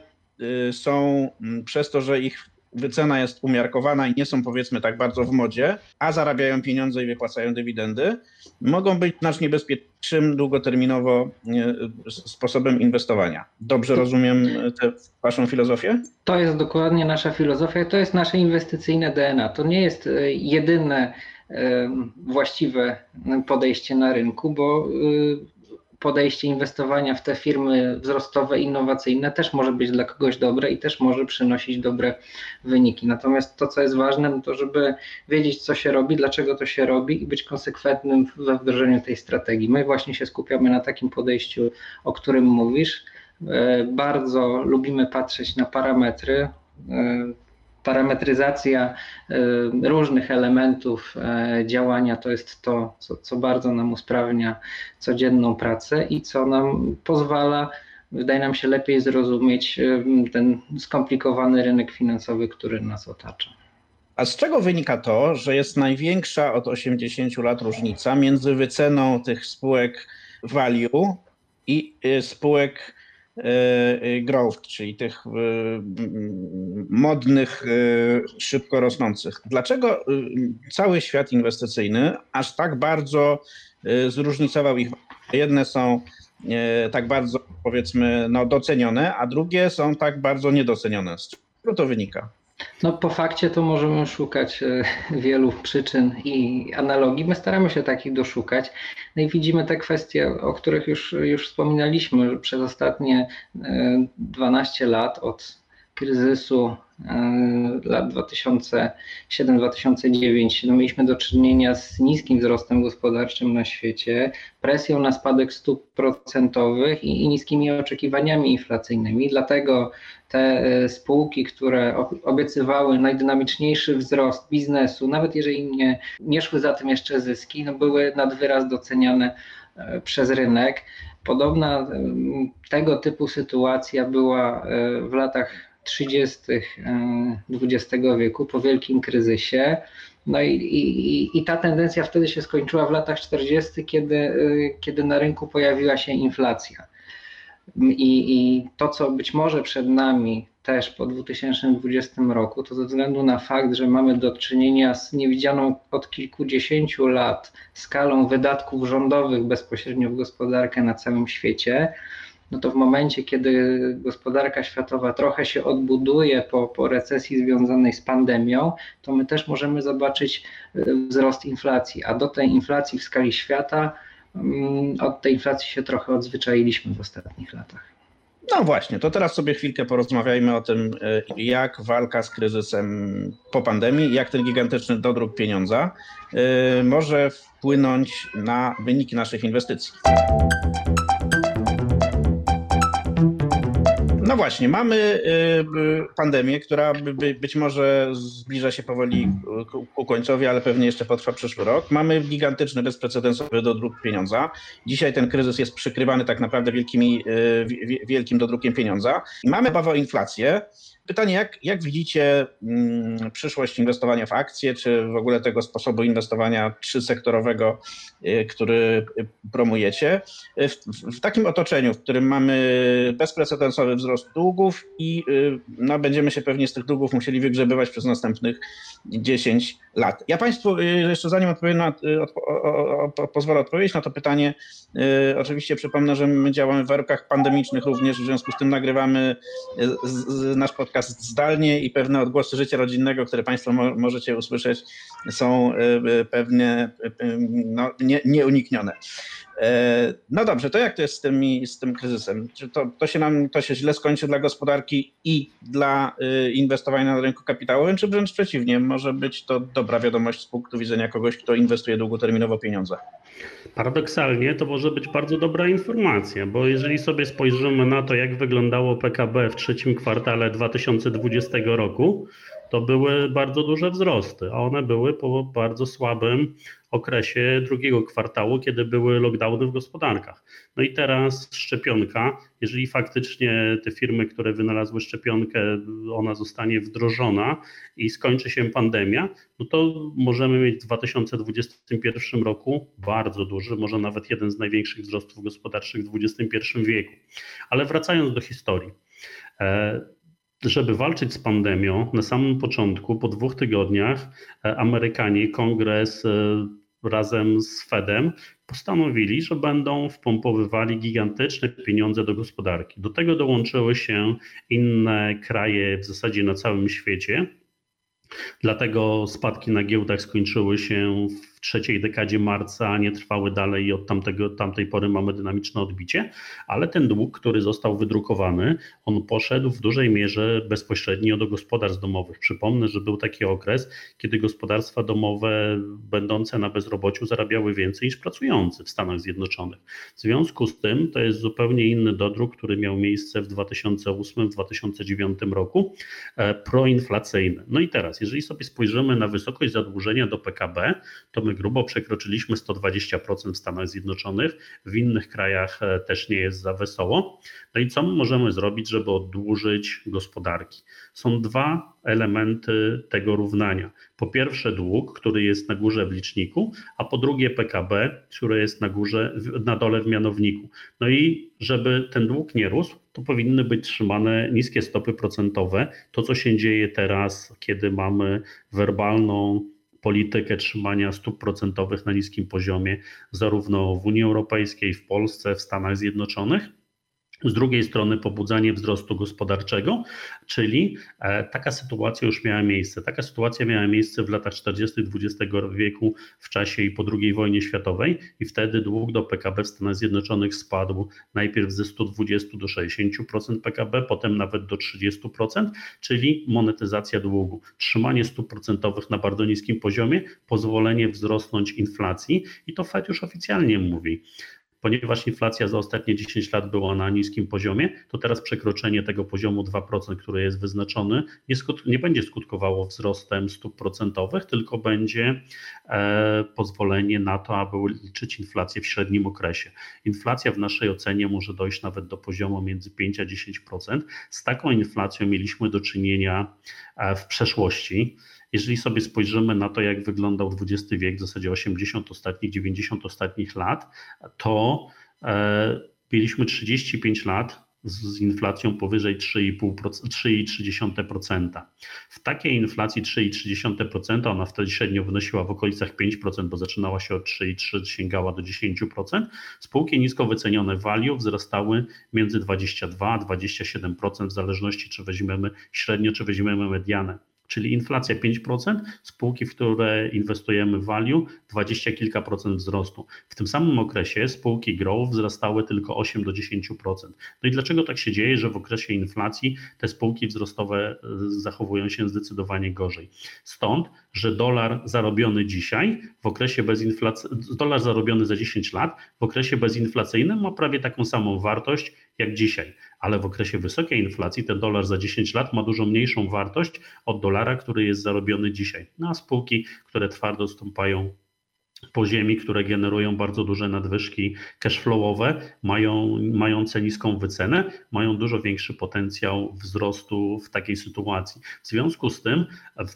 są przez to, że ich wycena jest umiarkowana i nie są powiedzmy tak bardzo w modzie, a zarabiają pieniądze i wypłacają dywidendy, mogą być znacznie bezpiecznym długoterminowo sposobem inwestowania. Dobrze rozumiem tę waszą filozofię? To jest dokładnie nasza filozofia, to jest nasze inwestycyjne DNA. To nie jest e, jedyne e, właściwe podejście na rynku, bo e, podejście inwestowania w te firmy wzrostowe, innowacyjne też może być dla kogoś dobre i też może przynosić dobre wyniki. Natomiast to, co jest ważne, to żeby wiedzieć, co się robi, dlaczego to się robi i być konsekwentnym we wdrożeniu tej strategii. My właśnie się skupiamy na takim podejściu, o którym mówisz. E, bardzo lubimy patrzeć na parametry e, parametryzacja y, różnych elementów y, działania to jest to, co, co bardzo nam usprawnia codzienną pracę i co nam pozwala, wydaje nam się, lepiej zrozumieć y, ten skomplikowany rynek finansowy, który nas otacza. A z czego wynika to, że jest największa od 80 lat różnica między wyceną tych spółek value i spółek growth, czyli tych modnych, szybko rosnących. Dlaczego cały świat inwestycyjny aż tak bardzo zróżnicował ich? Jedne są tak bardzo, powiedzmy, no, docenione, a drugie są tak bardzo niedocenione. Z czego to wynika? No po fakcie to możemy szukać e, wielu przyczyn i analogii. My staramy się takich doszukać. No i widzimy te kwestie, o których już, już wspominaliśmy przez ostatnie 12 e, lat od kryzysu lat 2007-2009 no mieliśmy do czynienia z niskim wzrostem gospodarczym na świecie, presją na spadek stóp procentowych i, i niskimi oczekiwaniami inflacyjnymi. Dlatego te e, spółki, które obiecywały najdynamiczniejszy wzrost biznesu, nawet jeżeli nie, nie szły za tym jeszcze zyski, no były nad wyraz doceniane e, przez rynek. Podobna tego typu sytuacja była w latach 30. XX e, wieku po wielkim kryzysie. No i, i, i ta tendencja wtedy się skończyła w latach 40., kiedy, e, kiedy na rynku pojawiła się inflacja. I, I to, co być może przed nami też po 2020 roku, to ze względu na fakt, że mamy do czynienia z niewidzianą od kilkudziesięciu lat skalą wydatków rządowych bezpośrednio w gospodarkę na całym świecie, no to w momencie, kiedy gospodarka światowa trochę się odbuduje po, po recesji związanej z pandemią, to my też możemy zobaczyć e, wzrost inflacji, a do tej inflacji w skali świata, mm, od tej inflacji się trochę odzwyczailiśmy w ostatnich latach. No właśnie, to teraz sobie chwilkę porozmawiajmy o tym, e, jak walka z kryzysem po pandemii, jak ten gigantyczny dodruk pieniądza e, może wpłynąć na wyniki naszych inwestycji. No właśnie, mamy y, y, pandemię, która być może zbliża się powoli ku końcowi, ale pewnie jeszcze potrwa przyszły rok. Mamy gigantyczny, bezprecedensowy dodruk pieniądza. Dzisiaj ten kryzys jest przykrywany tak naprawdę wielkimi, y, wielkim dodrukiem pieniądza. Mamy obawę o inflację. Pytanie, jak, jak widzicie hmm, przyszłość inwestowania w akcje, czy w ogóle tego sposobu inwestowania trzysektorowego, y, który promujecie, w, w, takim otoczeniu, w którym mamy bezprecedensowy wzrost długów i y, no, będziemy się pewnie z tych długów musieli wygrzebywać przez następnych 10 lat. Ja Państwu y, jeszcze zanim odpowiem na, odpo, o, o, pozwolę odpowiedzieć na to pytanie, oczywiście przypomnę, że my działamy w warunkach pandemicznych również, w związku z tym nagrywamy z, z nasz podcast podcast zdalnie i pewne odgłosy życia rodzinnego, które Państwo mo możecie usłyszeć, są e, e, pewnie e, no, nie, nieuniknione. No dobrze, to jak to jest z, tymi, z tym kryzysem? Czy to, to, się nam to się źle skończy dla gospodarki i dla inwestowania na rynku kapitałowym, czy wręcz przeciwnie, może być to dobra wiadomość z punktu widzenia kogoś, kto inwestuje długoterminowo pieniądze? Paradoksalnie to może być bardzo dobra informacja, bo jeżeli sobie spojrzymy na to, jak wyglądało PKB w trzecim kwartale 2020 roku, to były bardzo duże wzrosty, a one były po bardzo słabym okresie drugiego kwartału, kiedy były lockdowny w gospodarkach. No i teraz szczepionka, jeżeli faktycznie te firmy, które wynalazły szczepionkę, ona zostanie wdrożona i skończy się pandemia, no to możemy mieć w 2021 roku bardzo duży, może nawet jeden z największych wzrostów gospodarczych w XXI wieku. Ale wracając do historii. Żeby walczyć z pandemią, na samym początku, po dwóch tygodniach, e, Amerykanie, kongres e, razem z Fedem postanowili, że będą wpompowywali gigantyczne pieniądze do gospodarki. Do tego dołączyły się inne kraje w zasadzie na całym świecie. Dlatego spadki na giełdach skończyły się w trzeciej dekadzie marca, nie trwały dalej i od tamtego, tamtej pory mamy dynamiczne odbicie, ale ten dług, który został wydrukowany, on poszedł w dużej mierze bezpośrednio do gospodarstw domowych. Przypomnę, że był taki okres, kiedy gospodarstwa domowe będące na bezrobociu zarabiały więcej niż pracujący w Stanach Zjednoczonych. W związku z tym to jest zupełnie inny dodruk, który miał miejsce w 2008-2009 roku, e, proinflacyjny. No i teraz, jeżeli sobie spojrzymy na wysokość zadłużenia do PKB, to grubo przekroczyliśmy 120% w Stanach Zjednoczonych, w innych krajach e, też nie jest za wesoło. No i co my możemy zrobić, żeby oddłużyć gospodarki? Są dwa elementy tego równania. Po pierwsze dług, który jest na górze w liczniku, a po drugie PKB, które jest na górze, na dole w mianowniku. No i żeby ten dług nie rósł, to powinny być trzymane niskie stopy procentowe. To, co się dzieje teraz, kiedy mamy werbalną politykę trzymania stóp procentowych na niskim poziomie, zarówno w Unii Europejskiej, w Polsce, w Stanach Zjednoczonych, z drugiej strony pobudzanie wzrostu gospodarczego, czyli e, taka sytuacja już miała miejsce. Taka sytuacja miała miejsce w latach 40. XX wieku w czasie i po II wojnie światowej i wtedy dług do PKB w Stanach Zjednoczonych spadł najpierw ze 120 do 60% PKB, potem nawet do 30%, czyli monetyzacja długu. Trzymanie stóp procentowych na bardzo niskim poziomie, pozwolenie wzrosnąć inflacji i to Fed już oficjalnie mówi ponieważ inflacja za ostatnie 10 lat była na niskim poziomie, to teraz przekroczenie tego poziomu 2%, który jest wyznaczony, nie, skut- nie będzie skutkowało wzrostem stóp procentowych, tylko będzie e, pozwolenie na to, aby liczyć inflację w średnim okresie. Inflacja w naszej ocenie może dojść nawet do poziomu między 5 a 10%. Z taką inflacją mieliśmy do czynienia e, w przeszłości. Jeżeli sobie spojrzymy na to, jak wyglądał XX wiek, w zasadzie 80 ostatnich, 90 ostatnich lat, to e, mieliśmy 35 lat z inflacją powyżej 3,3%. W takiej inflacji 3,3%, ona wtedy średnio wynosiła w okolicach 5%, bo zaczynała się od 3,3, sięgała do 10%. Spółki nisko wycenione value wzrastały między 22 a 27% w zależności czy weźmiemy średnio, czy weźmiemy medianę czyli inflacja 5%, spółki, w które inwestujemy value, 20 kilka procent wzrostu. W tym samym okresie spółki growth wzrastały tylko 8 do 10%. No i dlaczego tak się dzieje, że w okresie inflacji te spółki wzrostowe e, zachowują się zdecydowanie gorzej? Stąd, że dolar zarobiony dzisiaj w okresie bezinflacyjnym, dolar zarobiony za 10 lat w okresie bezinflacyjnym ma prawie taką samą wartość jak dzisiaj, ale w okresie wysokiej inflacji ten dolar za 10 lat ma dużo mniejszą wartość od dolara, który jest zarobiony dzisiaj. No a spółki, które twardo stąpają po ziemi, które generują bardzo duże nadwyżki cashflowowe, mają, mające niską wycenę, mają dużo większy potencjał wzrostu w takiej sytuacji. W związku z tym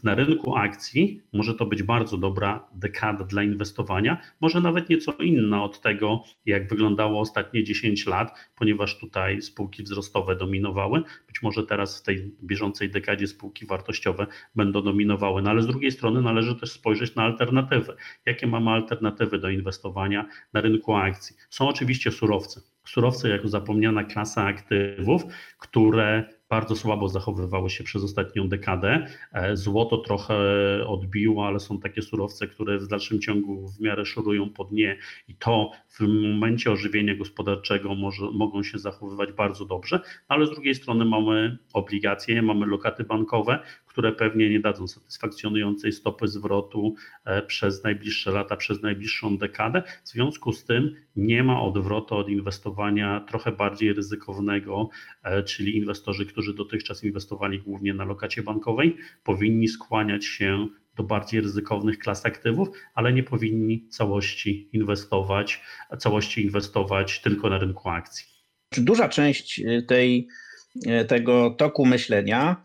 na rynku akcji może to być bardzo dobra dekada dla inwestowania, może nawet nieco inna od tego, jak wyglądało ostatnie 10 lat, ponieważ tutaj spółki wzrostowe dominowały. Być może teraz w tej bieżącej dekadzie spółki wartościowe będą dominowały, no ale z drugiej strony należy też spojrzeć na alternatywy. Jakie mamy alternatywy do inwestowania na rynku akcji? Są oczywiście surowce. Surowce jako zapomniana klasa aktywów, które bardzo słabo zachowywały się przez ostatnią dekadę. E, złoto trochę odbiło, ale są takie surowce, które w dalszym ciągu w miarę szorują po dnie i to w momencie ożywienia gospodarczego może, mogą się zachowywać bardzo dobrze, ale z drugiej strony mamy obligacje, mamy lokaty bankowe, które pewnie nie dadzą satysfakcjonującej stopy zwrotu e, przez najbliższe lata, przez najbliższą dekadę. W związku z tym nie ma odwrotu od inwestowania trochę bardziej ryzykownego, e, czyli inwestorzy, którzy dotychczas inwestowali głównie na lokacie bankowej, powinni skłaniać się do bardziej ryzykownych klas aktywów, ale nie powinni całości inwestować, całości inwestować tylko na rynku akcji. Duża część tej, tego toku myślenia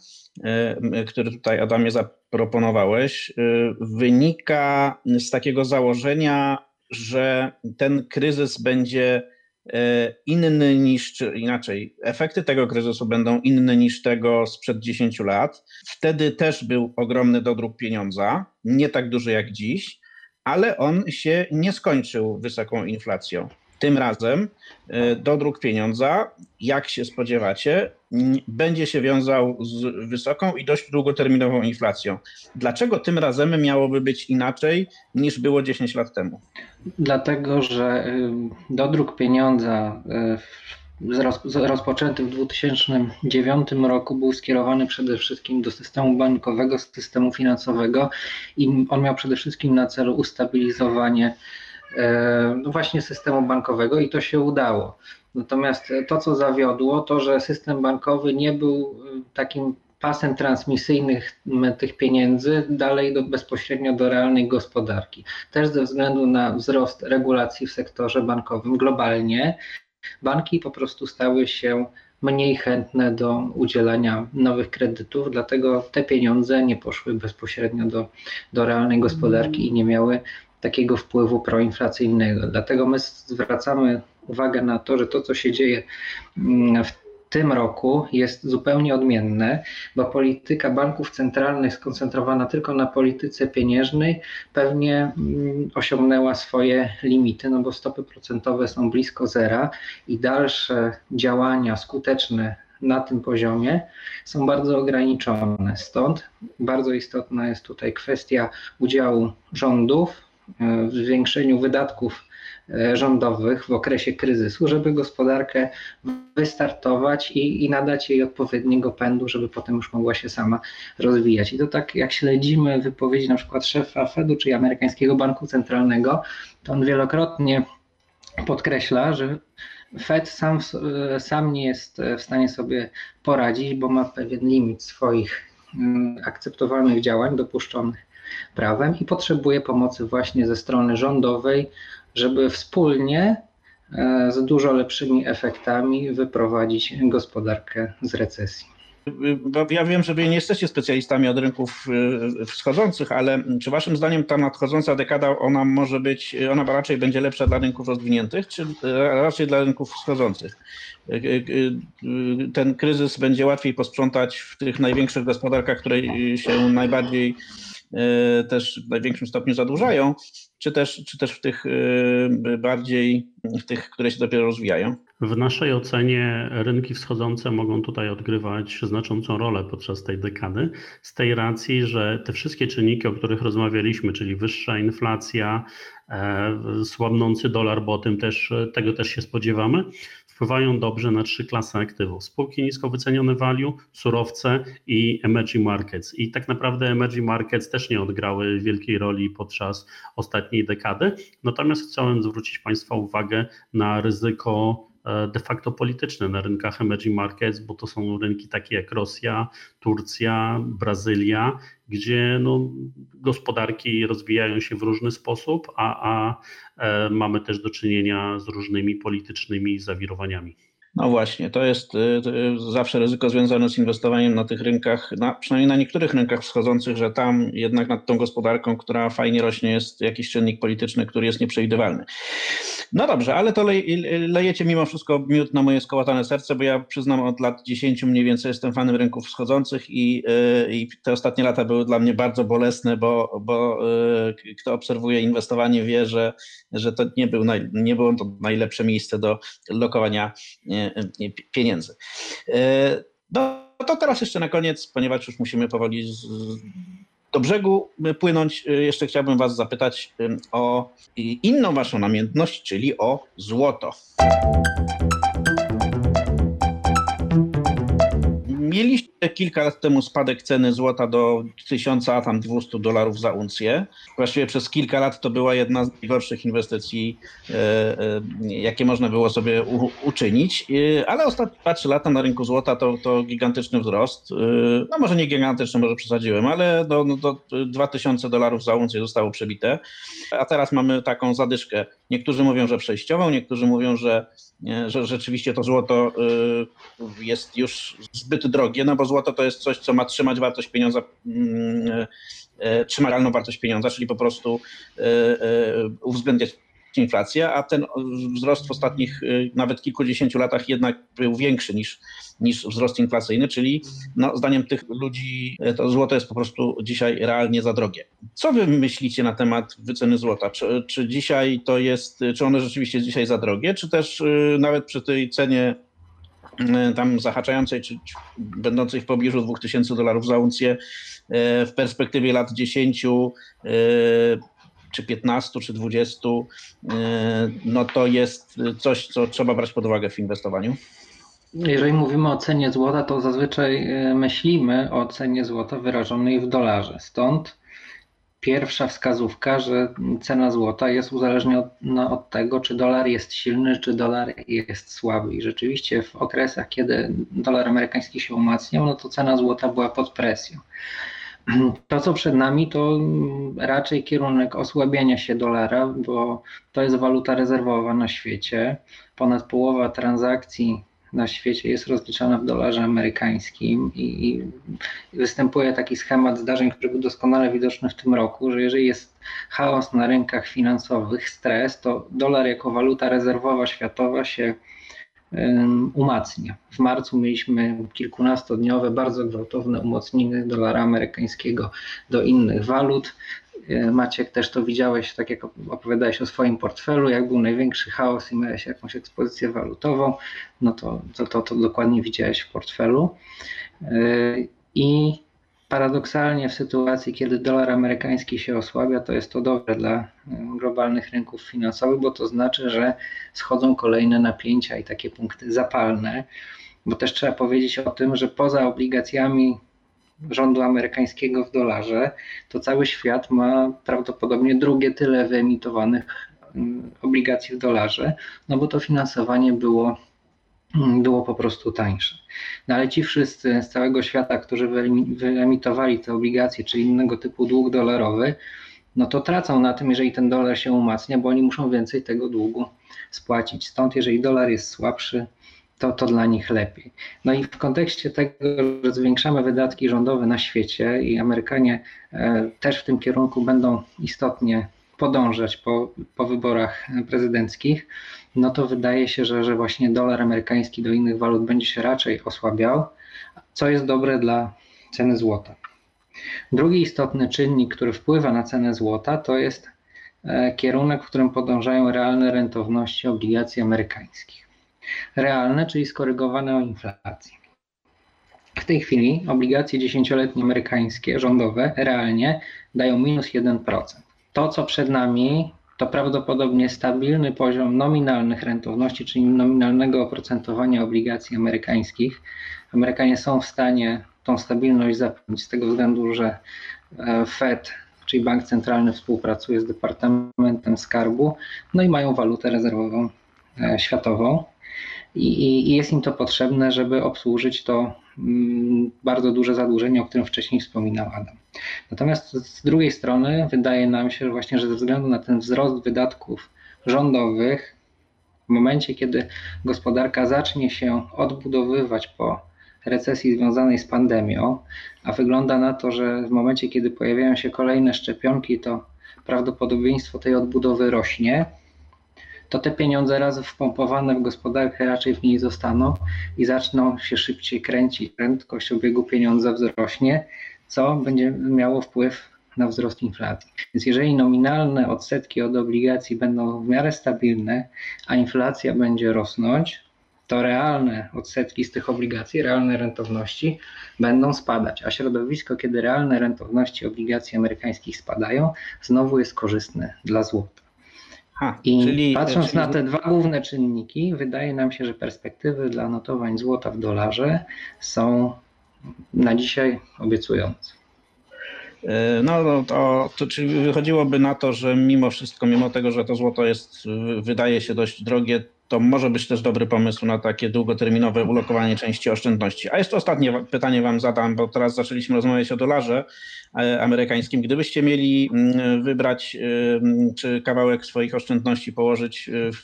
który tutaj Adamie zaproponowałeś, e, wynika z takiego założenia, że ten kryzys będzie e, inny niż, czy inaczej, efekty tego kryzysu będą inne niż tego sprzed 10 lat. Wtedy też był ogromny dodruk pieniądza, nie tak duży jak dziś, ale on się nie skończył wysoką inflacją. Tym razem e, dodruk pieniądza, jak się spodziewacie, będzie się wiązał z wysoką i dość długoterminową inflacją. Dlaczego tym razem miałoby być inaczej niż było 10 lat temu? Dlatego, że dodruk pieniądza rozpoczęty w 2009 roku był skierowany przede wszystkim do systemu bankowego, systemu finansowego i on miał przede wszystkim na celu ustabilizowanie no właśnie systemu bankowego i to się udało. Natomiast to, co zawiodło, to że system bankowy nie był e, takim pasem transmisyjnym tych pieniędzy dalej do, bezpośrednio do realnej gospodarki. Też ze względu na wzrost regulacji w sektorze bankowym globalnie, banki po prostu stały się mniej chętne do udzielania nowych kredytów, dlatego te pieniądze nie poszły bezpośrednio do, do realnej gospodarki i nie miały takiego wpływu proinflacyjnego. Dlatego my zwracamy uwagę na to, że to, co się dzieje mm, w tym roku jest zupełnie odmienne, bo polityka banków centralnych skoncentrowana tylko na polityce pieniężnej pewnie mm, osiągnęła swoje limity, no bo stopy procentowe są blisko zera i dalsze działania skuteczne na tym poziomie są bardzo ograniczone. Stąd bardzo istotna jest tutaj kwestia udziału rządów w zwiększeniu wydatków E, rządowych w okresie kryzysu, żeby gospodarkę wystartować i, i nadać jej odpowiedniego pędu, żeby potem już mogła się sama rozwijać. I to tak jak śledzimy wypowiedzi na przykład szefa Fedu, czyli amerykańskiego banku centralnego, to on wielokrotnie podkreśla, że Fed sam, e, sam nie jest w stanie sobie poradzić, bo ma pewien limit swoich mm, akceptowalnych działań dopuszczonych prawem i potrzebuje pomocy właśnie ze strony rządowej, żeby wspólnie e, z dużo lepszymi efektami wyprowadzić gospodarkę z recesji. Ja wiem, że wy nie jesteście specjalistami od rynków e, wschodzących, ale czy waszym zdaniem ta nadchodząca dekada, ona może być, ona raczej będzie lepsza dla rynków rozwiniętych, czy raczej dla rynków wschodzących? E, ten kryzys będzie łatwiej posprzątać w tych największych gospodarkach, które się najbardziej też w największym stopniu zadłużają, czy też, czy też w tych y, bardziej, w tych, które się dopiero rozwijają? W naszej ocenie rynki wschodzące mogą tutaj odgrywać znaczącą rolę podczas tej dekady, z tej racji, że te wszystkie czynniki, o których rozmawialiśmy, czyli wyższa inflacja, e, słabnący dolar, bo tym też, tego też się spodziewamy, wpływają dobrze na trzy klasy aktywów. Spółki nisko wycenione value, surowce i emerging markets. I tak naprawdę emerging markets też nie odgrały wielkiej roli podczas ostatniej dekady. Natomiast chciałem zwrócić Państwa uwagę na ryzyko de facto polityczne na rynkach emerging markets, bo to są rynki takie jak Rosja, Turcja, Brazylia, gdzie no, gospodarki rozwijają się w różny sposób, a, a e, mamy też do czynienia z różnymi politycznymi zawirowaniami. No właśnie, to jest y, zawsze ryzyko związane z inwestowaniem na tych rynkach, na, przynajmniej na niektórych rynkach wschodzących, że tam jednak nad tą gospodarką, która fajnie rośnie, jest jakiś czynnik polityczny, który jest nieprzewidywalny. No dobrze, ale to lejecie mimo wszystko miód na moje skołatane serce, bo ja przyznam od lat 10 mniej więcej jestem fanem rynków wschodzących i, y, i te ostatnie lata były dla mnie bardzo bolesne, bo, bo y, kto obserwuje inwestowanie wie, że, że to nie, był naj, nie było to najlepsze miejsce do lokowania pieniędzy. E, no to teraz jeszcze na koniec, ponieważ już musimy powoli z, do brzegu płynąć, e, jeszcze chciałbym Was zapytać o inną Waszą namiętność, czyli o złoto. Mieliście kilka lat temu spadek ceny złota do 1000, a tam 200 dolarów za uncję. Właściwie przez kilka lat to była jedna z najgorszych inwestycji, e, e, jakie można było sobie u, uczynić, e, ale ostatnie 2-3 lata na rynku złota to, to gigantyczny wzrost. No może nie gigantyczny, może przesadziłem, ale do, no, do 2000 dolarów za uncję zostało przebite, a teraz mamy taką zadyszkę. Niektórzy mówią, że przejściową, niektórzy mówią, że że rzeczywiście to złoto jest już zbyt drogie, no bo złoto to jest coś, co ma trzymać wartość pieniądza, mm, e, e, trzymać realną wartość pieniądza, czyli po prostu e, uwzględniać inflację, a ten wzrost w ostatnich nawet kilkudziesięciu latach jednak był większy niż, niż wzrost inflacyjny, czyli no, zdaniem tych ludzi to złoto jest po prostu dzisiaj realnie za drogie. Co wy myślicie na temat wyceny złota? Czy, czy dzisiaj to jest, czy ono rzeczywiście jest dzisiaj za drogie, czy też nawet przy tej cenie tam zahaczającej, czy, będącej w pobliżu 2000 dolarów za uncję w perspektywie lat 10 czy 15, czy 20, no to jest coś, co trzeba brać pod uwagę w inwestowaniu. Jeżeli mówimy o cenie złota, to zazwyczaj myślimy o cenie złota wyrażonej w dolarze. Stąd pierwsza wskazówka, że cena złota jest uzależniona od tego, czy dolar jest silny, czy dolar jest słaby. I rzeczywiście w okresach, kiedy dolar amerykański się umacniał, no to cena złota była pod presją. To, co przed nami, to raczej kierunek osłabiania się dolara, bo to jest waluta rezerwowa na świecie. Ponad połowa transakcji na świecie jest rozliczana w dolarze amerykańskim i, i, występuje taki schemat zdarzeń, który był doskonale widoczny w tym roku, że jeżeli jest chaos na rynkach finansowych, stres, to dolar jako waluta rezerwowa światowa się umacnia. W marcu mieliśmy kilkunastodniowe, bardzo gwałtowne umocnienie dolara amerykańskiego do innych walut. E, Maciek, też to widziałeś, tak jak opowiadałeś o swoim portfelu, jak był największy chaos i miałeś jakąś ekspozycję walutową, no to to, to, to dokładnie widziałeś w portfelu. E, I paradoksalnie w sytuacji, kiedy dolar amerykański się osłabia, to jest to dobre dla e, globalnych rynków finansowych, bo to znaczy, że schodzą kolejne napięcia i takie punkty zapalne, bo też trzeba powiedzieć o tym, że poza obligacjami rządu amerykańskiego w dolarze, to cały świat ma prawdopodobnie drugie tyle wyemitowanych mm, obligacji w dolarze, no bo to finansowanie było, mm, było po prostu tańsze. No ale ci wszyscy z całego świata, którzy wyemitowali te obligacje czy innego typu dług dolarowy, no to tracą na tym, jeżeli ten dolar się umacnia, bo oni muszą więcej tego długu spłacić. Stąd, jeżeli dolar jest słabszy, to, to dla nich lepiej. No i w kontekście tego, że zwiększamy wydatki rządowe na świecie i Amerykanie e, też w tym kierunku będą istotnie podążać po, po wyborach prezydenckich, no to wydaje się, że, że właśnie dolar amerykański do innych walut będzie się raczej osłabiał, co jest dobre dla ceny złota. Drugi istotny czynnik, który wpływa na cenę złota, to jest e, kierunek, w którym podążają realne rentowności obligacji amerykańskich realne, czyli skorygowane o inflację. W tej chwili obligacje dziesięcioletnie amerykańskie, rządowe, realnie dają minus 1%. To, co przed nami, to prawdopodobnie stabilny poziom nominalnych rentowności, czyli nominalnego oprocentowania obligacji amerykańskich. Amerykanie są w stanie tą stabilność zapewnić z tego względu, że e, Fed, czyli Bank Centralny, współpracuje z Departamentem Skarbu, no i mają walutę rezerwową e, światową i, i jest im to potrzebne, żeby obsłużyć to mm, bardzo duże zadłużenie, o którym wcześniej wspominał Adam. Natomiast z drugiej strony wydaje nam się że właśnie, że ze względu na ten wzrost wydatków rządowych, w momencie kiedy gospodarka zacznie się odbudowywać po recesji związanej z pandemią, a wygląda na to, że w momencie kiedy pojawiają się kolejne szczepionki, to prawdopodobieństwo tej odbudowy rośnie, to te pieniądze raz wpompowane w gospodarkę raczej w niej zostaną i zaczną się szybciej kręcić, prędkość obiegu pieniądza wzrośnie, co będzie miało wpływ na wzrost inflacji. Więc jeżeli nominalne odsetki od obligacji będą w miarę stabilne, a inflacja będzie rosnąć, to realne odsetki z tych obligacji, realne rentowności będą spadać, a środowisko, kiedy realne rentowności obligacji amerykańskich spadają, znowu jest korzystne dla złota. Ha, I czyli, patrząc czyli... na te dwa główne czynniki, wydaje nam się, że perspektywy dla notowań złota w dolarze są na dzisiaj obiecujące. E, no, no to, to czyli wychodziłoby na to, że mimo wszystko, mimo tego, że to złoto jest, wydaje się dość drogie, to może być też dobry pomysł na takie długoterminowe ulokowanie części oszczędności. A jeszcze ostatnie pytanie Wam zadam, bo teraz zaczęliśmy rozmawiać o dolarze e, amerykańskim. Gdybyście mieli mm, wybrać czy kawałek swoich oszczędności położyć w,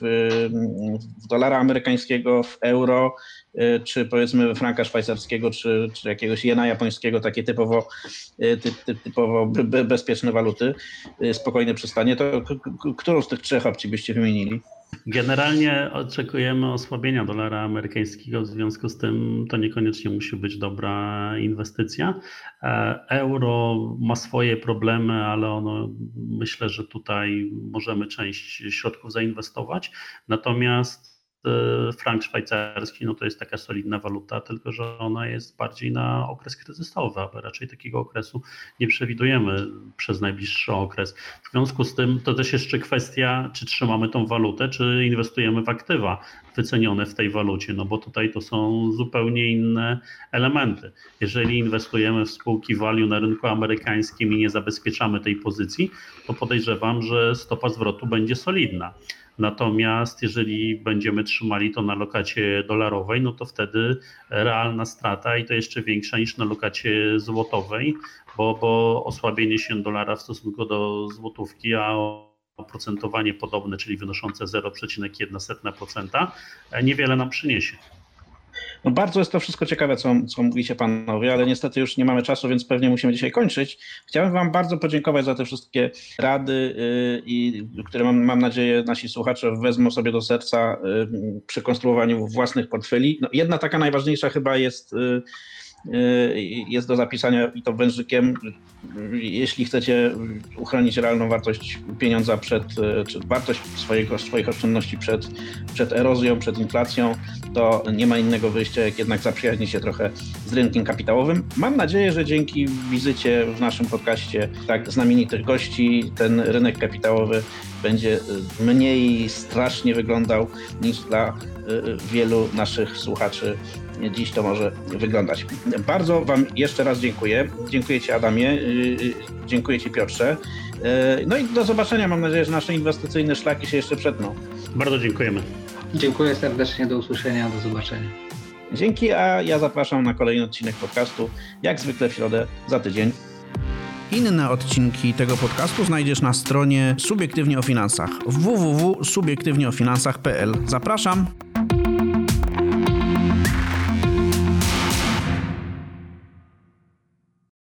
w dolara amerykańskiego, w euro, e, czy powiedzmy franka szwajcarskiego, czy, czy jakiegoś jena japońskiego, takie typowo, e, ty, ty, typowo bezpieczne waluty, spokojne przystanie, to którą z tych trzech opcji byście wymienili? Generalnie oczekujemy osłabienia dolara amerykańskiego, w związku z tym to niekoniecznie musi być dobra inwestycja. E, euro ma swoje problemy, ale ono myślę, że tutaj możemy część środków zainwestować. Natomiast frank szwajcarski, no to jest taka solidna waluta, tylko że ona jest bardziej na okres kryzysowy, a raczej takiego okresu nie przewidujemy przez najbliższy okres. W związku z tym to też jeszcze kwestia, czy trzymamy tą walutę, czy inwestujemy w aktywa wycenione w tej walucie, no bo tutaj to są zupełnie inne elementy. Jeżeli inwestujemy w spółki value na rynku amerykańskim i nie zabezpieczamy tej pozycji, to podejrzewam, że stopa zwrotu będzie solidna. Natomiast jeżeli będziemy trzymali to na lokacie dolarowej, no to wtedy realna strata i to jeszcze większa niż na lokacie złotowej, bo, bo osłabienie się dolara w stosunku do złotówki, a oprocentowanie podobne, czyli wynoszące 0,1%, niewiele nam przyniesie. No bardzo jest to wszystko ciekawe, co, co mówicie panowie, ale niestety już nie mamy czasu, więc pewnie musimy dzisiaj kończyć. Chciałem wam bardzo podziękować za te wszystkie rady, yy, i, które mam, mam nadzieję nasi słuchacze wezmą sobie do serca yy, przy konstruowaniu własnych portfeli. No, jedna taka najważniejsza chyba jest Y, jest do zapisania i to wężykiem. Jeśli chcecie uchronić realną wartość pieniądza przed, y, czy wartość swojego, swoich oszczędności przed, przed erozją, przed inflacją, to nie ma innego wyjścia, jak jednak zaprzyjaźnić się trochę z rynkiem kapitałowym. Mam nadzieję, że dzięki wizycie w naszym podcaście tak znamienitych gości ten rynek kapitałowy będzie y, mniej strasznie wyglądał niż dla wielu naszych słuchaczy dziś to może wyglądać. Bardzo Wam jeszcze raz dziękuję. Dziękuję Ci Adamie, y, y, dziękuję Ci Piotrze. Y, no i do zobaczenia. Mam nadzieję, że nasze inwestycyjne szlaki się jeszcze przetną. Bardzo dziękujemy. Dziękuję serdecznie, do usłyszenia, do zobaczenia. Dzięki, a ja zapraszam na kolejny odcinek podcastu, jak zwykle w środę za tydzień. Inne odcinki tego podcastu znajdziesz na stronie Subiektywnie o Finansach www.subiektywnieofinansach.pl. Zapraszam!